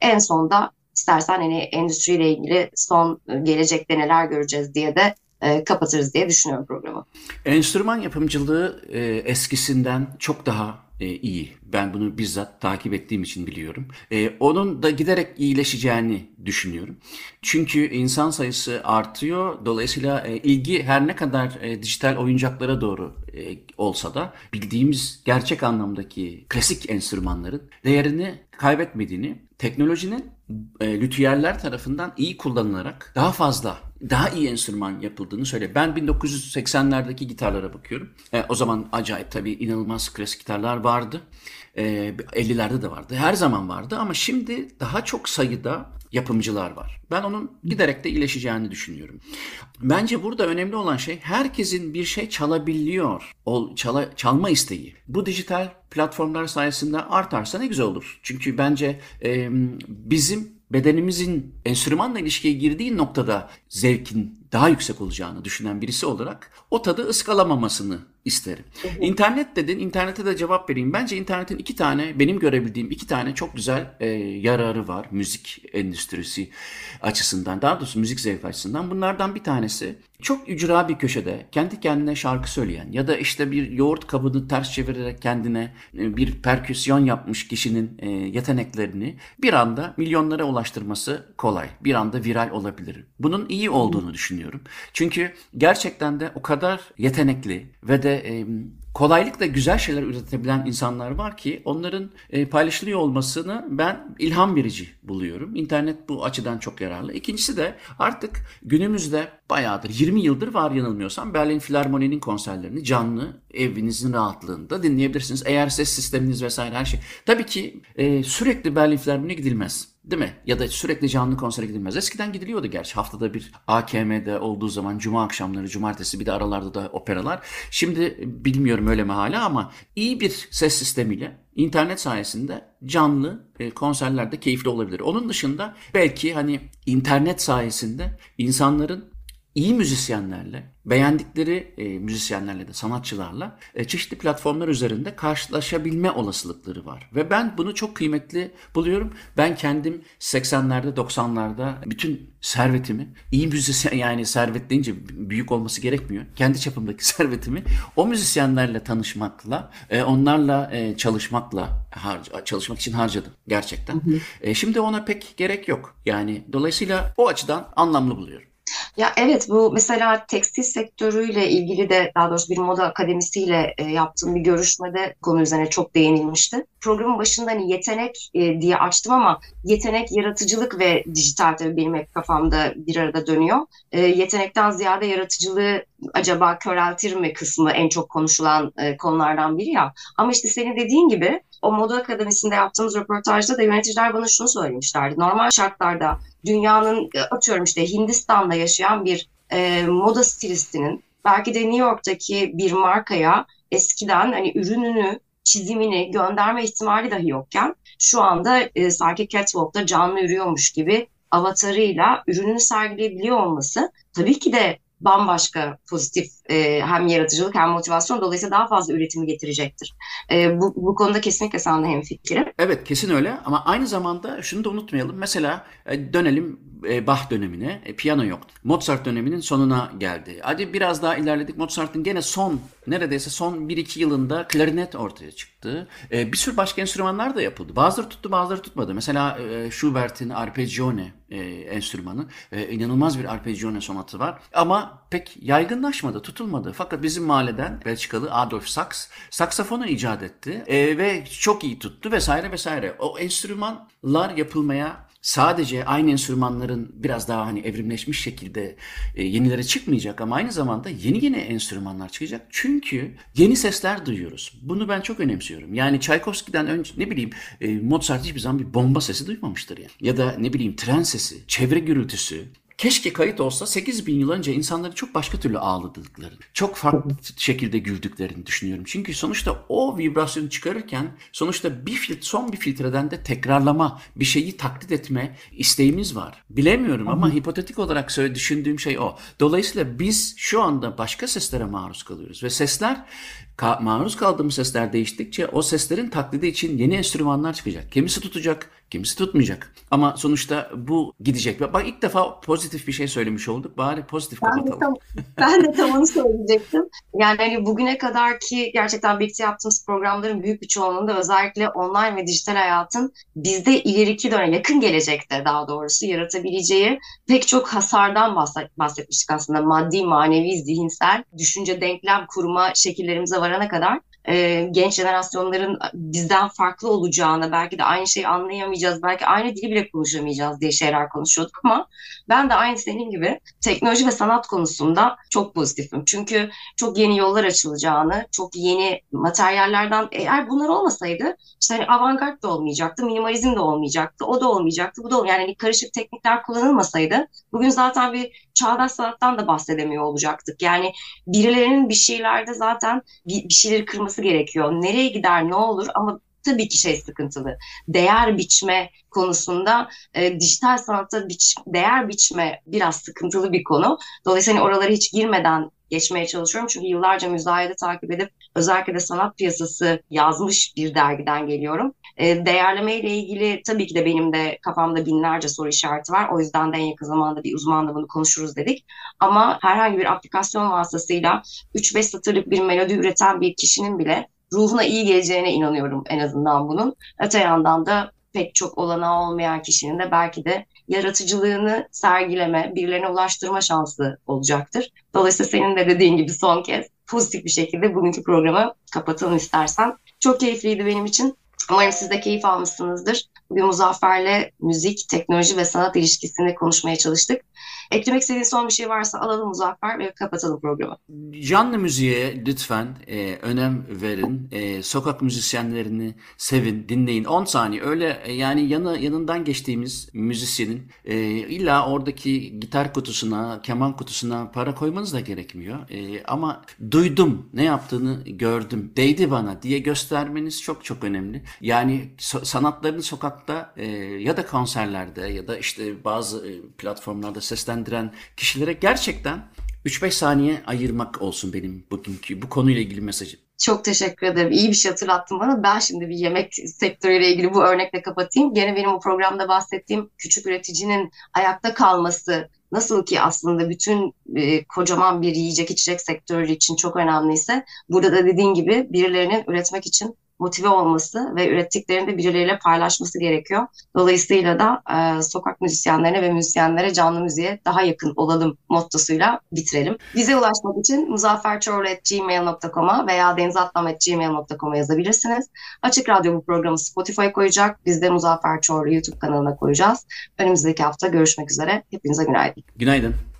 En sonda istersen hani endüstriyle ilgili son e, gelecekte neler göreceğiz diye de e, kapatırız diye düşünüyorum programı. Enstrüman yapımcılığı e, eskisinden çok daha e, iyi. Ben bunu bizzat takip ettiğim için biliyorum. E, onun da giderek iyileşeceğini düşünüyorum. Çünkü insan sayısı artıyor. Dolayısıyla e, ilgi her ne kadar e, dijital oyuncaklara doğru e, olsa da bildiğimiz gerçek anlamdaki klasik enstrümanların değerini kaybetmediğini, teknolojinin e, lütiyerler tarafından iyi kullanılarak daha fazla daha iyi enstrüman yapıldığını söyle. Ben 1980'lerdeki gitarlara bakıyorum. E, o zaman acayip tabii inanılmaz klasik gitarlar vardı. E, 50'lerde de vardı. Her zaman vardı ama şimdi daha çok sayıda yapımcılar var. Ben onun giderek de iyileşeceğini düşünüyorum. Bence burada önemli olan şey herkesin bir şey çalabiliyor. O çala, çalma isteği. Bu dijital platformlar sayesinde artarsa ne güzel olur. Çünkü bence e, bizim bedenimizin enstrümanla ilişkiye girdiği noktada zevkin daha yüksek olacağını düşünen birisi olarak o tadı ıskalamamasını isterim. İnternet dedin, internete de cevap vereyim. Bence internetin iki tane, benim görebildiğim iki tane çok güzel e, yararı var müzik endüstrisi açısından. Daha doğrusu müzik zevk açısından. Bunlardan bir tanesi çok ücra bir köşede kendi kendine şarkı söyleyen ya da işte bir yoğurt kabını ters çevirerek kendine e, bir perküsyon yapmış kişinin e, yeteneklerini bir anda milyonlara ulaştırması kolay. Bir anda viral olabilir. Bunun iyi olduğunu düşünüyorum. Çünkü gerçekten de o kadar yetenekli ve de e, kolaylıkla güzel şeyler üretebilen insanlar var ki onların e, paylaşılıyor olmasını ben ilham verici buluyorum. İnternet bu açıdan çok yararlı. İkincisi de artık günümüzde bayağıdır 20 yıldır var yanılmıyorsam Berlin Filarmoni'nin konserlerini canlı evinizin rahatlığında dinleyebilirsiniz. Eğer ses sisteminiz vesaire her şey. Tabii ki e, sürekli Berlin Filarmoni'ne gidilmez. Değil mi? Ya da sürekli canlı konsere gidilmez. Eskiden gidiliyordu gerçi. Haftada bir AKM'de olduğu zaman cuma akşamları, cumartesi bir de aralarda da operalar. Şimdi bilmiyorum öyle mi hala ama iyi bir ses sistemiyle internet sayesinde canlı e, konserlerde keyifli olabilir. Onun dışında belki hani internet sayesinde insanların iyi müzisyenlerle, beğendikleri e, müzisyenlerle de sanatçılarla e, çeşitli platformlar üzerinde karşılaşabilme olasılıkları var. Ve ben bunu çok kıymetli buluyorum. Ben kendim 80'lerde 90'larda bütün servetimi iyi müzisyen yani servet deyince büyük olması gerekmiyor. Kendi çapımdaki servetimi o müzisyenlerle tanışmakla, e, onlarla e, çalışmakla harca, çalışmak için harcadım gerçekten. Hı hı. E, şimdi ona pek gerek yok. Yani dolayısıyla o açıdan anlamlı buluyorum. Ya evet bu mesela tekstil sektörüyle ilgili de daha doğrusu bir moda akademisiyle e, yaptığım bir görüşmede konu üzerine çok değinilmişti. Programın başında hani yetenek e, diye açtım ama yetenek, yaratıcılık ve dijital tabii benim hep kafamda bir arada dönüyor. E, yetenekten ziyade yaratıcılığı acaba köreltir mi kısmı en çok konuşulan e, konulardan biri ya. Ama işte senin dediğin gibi o moda akademisinde yaptığımız röportajda da yöneticiler bana şunu söylemişlerdi. Normal şartlarda dünyanın atıyorum işte Hindistan'da yaşayan bir e, moda stilistinin belki de New York'taki bir markaya eskiden hani ürününü çizimini gönderme ihtimali dahi yokken şu anda e, sanki Catwalk'ta canlı yürüyormuş gibi avatarıyla ürününü sergileyebiliyor olması tabii ki de bambaşka pozitif e, hem yaratıcılık hem motivasyon dolayısıyla daha fazla üretimi getirecektir. E, bu, bu konuda kesinlikle seninle hemfikirim. Evet kesin öyle ama aynı zamanda şunu da unutmayalım. Mesela e, dönelim e, Bach dönemine. E, piyano yoktu. Mozart döneminin sonuna geldi. Hadi biraz daha ilerledik. Mozart'ın gene son neredeyse son 1-2 yılında klarinet ortaya çıktı. E, bir sürü başka enstrümanlar da yapıldı. Bazıları tuttu bazıları tutmadı. Mesela Schubert'in Arpeggione enstrümanı. İnanılmaz bir Arpeggione sonatı var. Ama pek yaygınlaşmadı, tutulmadı. Fakat bizim mahalleden Belçikalı Adolf Sachs saksafonu icat etti. E, ve çok iyi tuttu vesaire vesaire. O enstrümanlar yapılmaya sadece aynı enstrümanların biraz daha hani evrimleşmiş şekilde e, yenilere çıkmayacak ama aynı zamanda yeni yeni enstrümanlar çıkacak. Çünkü yeni sesler duyuyoruz. Bunu ben çok önemsiyorum. Yani Tchaikovsky'den önce ne bileyim e, Mozart hiçbir zaman bir bomba sesi duymamıştır yani. Ya da ne bileyim tren sesi, çevre gürültüsü, Keşke kayıt olsa 8 bin yıl önce insanları çok başka türlü ağladıklarını, çok farklı şekilde güldüklerini düşünüyorum. Çünkü sonuçta o vibrasyonu çıkarırken sonuçta bir filtre, son bir filtreden de tekrarlama, bir şeyi taklit etme isteğimiz var. Bilemiyorum ama hipotetik olarak söyle düşündüğüm şey o. Dolayısıyla biz şu anda başka seslere maruz kalıyoruz ve sesler ka- maruz kaldığımız sesler değiştikçe o seslerin taklidi için yeni enstrümanlar çıkacak. Kimisi tutacak, kimisi tutmayacak. Ama sonuçta bu gidecek. Bak ilk defa pozitif bir şey söylemiş olduk. Bari pozitif ben kapatalım. De tam, ben de tam onu söyleyecektim. Yani hani bugüne kadar ki gerçekten birlikte yaptığımız programların büyük bir çoğunluğunda özellikle online ve dijital hayatın bizde ileriki dönem, yakın gelecekte daha doğrusu yaratabileceği pek çok hasardan bahsetmiştik aslında. Maddi, manevi, zihinsel, düşünce, denklem kurma şekillerimize varana kadar e, genç jenerasyonların bizden farklı olacağını, belki de aynı şeyi anlayamayacağız, belki aynı dili bile konuşamayacağız diye şeyler konuşuyorduk ama ben de aynı senin gibi teknoloji ve sanat konusunda çok pozitifim. Çünkü çok yeni yollar açılacağını, çok yeni materyallerden eğer bunlar olmasaydı işte hani avantgard da olmayacaktı, minimalizm de olmayacaktı, o da olmayacaktı, bu da yani hani karışık teknikler kullanılmasaydı bugün zaten bir çağdaş sanattan da bahsedemiyor olacaktık. Yani birilerinin bir şeylerde zaten bir, bir şeyleri kırması gerekiyor. Nereye gider ne olur ama tabii ki şey sıkıntılı. Değer biçme konusunda e, dijital sanatta biç, değer biçme biraz sıkıntılı bir konu. Dolayısıyla hani oralara hiç girmeden geçmeye çalışıyorum. Çünkü yıllarca müzayede takip edip özellikle de sanat piyasası yazmış bir dergiden geliyorum. E, değerleme ile ilgili tabii ki de benim de kafamda binlerce soru işareti var. O yüzden de en yakın zamanda bir uzmanla bunu konuşuruz dedik. Ama herhangi bir aplikasyon vasıtasıyla 3-5 satırlık bir melodi üreten bir kişinin bile ruhuna iyi geleceğine inanıyorum en azından bunun. Öte yandan da pek çok olanağı olmayan kişinin de belki de yaratıcılığını sergileme, birilerine ulaştırma şansı olacaktır. Dolayısıyla senin de dediğin gibi son kez pozitif bir şekilde bugünkü programı kapatalım istersen. Çok keyifliydi benim için. Umarım siz de keyif almışsınızdır. Bugün Muzaffer'le müzik, teknoloji ve sanat ilişkisini konuşmaya çalıştık. Eklemek istediğin son bir şey varsa alalım Muzaffer ve kapatalım programı. Canlı müziğe lütfen e, önem verin. E, sokak müzisyenlerini sevin, dinleyin. 10 saniye öyle e, yani yanı, yanından geçtiğimiz müzisyenin e, illa oradaki gitar kutusuna, keman kutusuna para koymanız da gerekmiyor. E, ama duydum, ne yaptığını gördüm, değdi bana diye göstermeniz çok çok önemli. Yani so- sanatlarını sokakta e, ya da konserlerde ya da işte bazı e, platformlarda seslendiren kişilere gerçekten 3-5 saniye ayırmak olsun benim bugünkü bu konuyla ilgili mesajım. Çok teşekkür ederim. İyi bir şey hatırlattın bana. Ben şimdi bir yemek sektörüyle ilgili bu örnekle kapatayım. Gene benim o programda bahsettiğim küçük üreticinin ayakta kalması nasıl ki aslında bütün e, kocaman bir yiyecek içecek sektörü için çok önemliyse burada da dediğin gibi birilerinin üretmek için motive olması ve ürettiklerini de birileriyle paylaşması gerekiyor. Dolayısıyla da e, sokak müzisyenlerine ve müzisyenlere canlı müziğe daha yakın olalım mottosuyla bitirelim. Bize ulaşmak için muzafferçorlu.gmail.com'a veya denizatlam.gmail.com'a yazabilirsiniz. Açık Radyo bu programı Spotify koyacak. Biz de Muzaffer Çorlu YouTube kanalına koyacağız. Önümüzdeki hafta görüşmek üzere. Hepinize günaydın. Günaydın.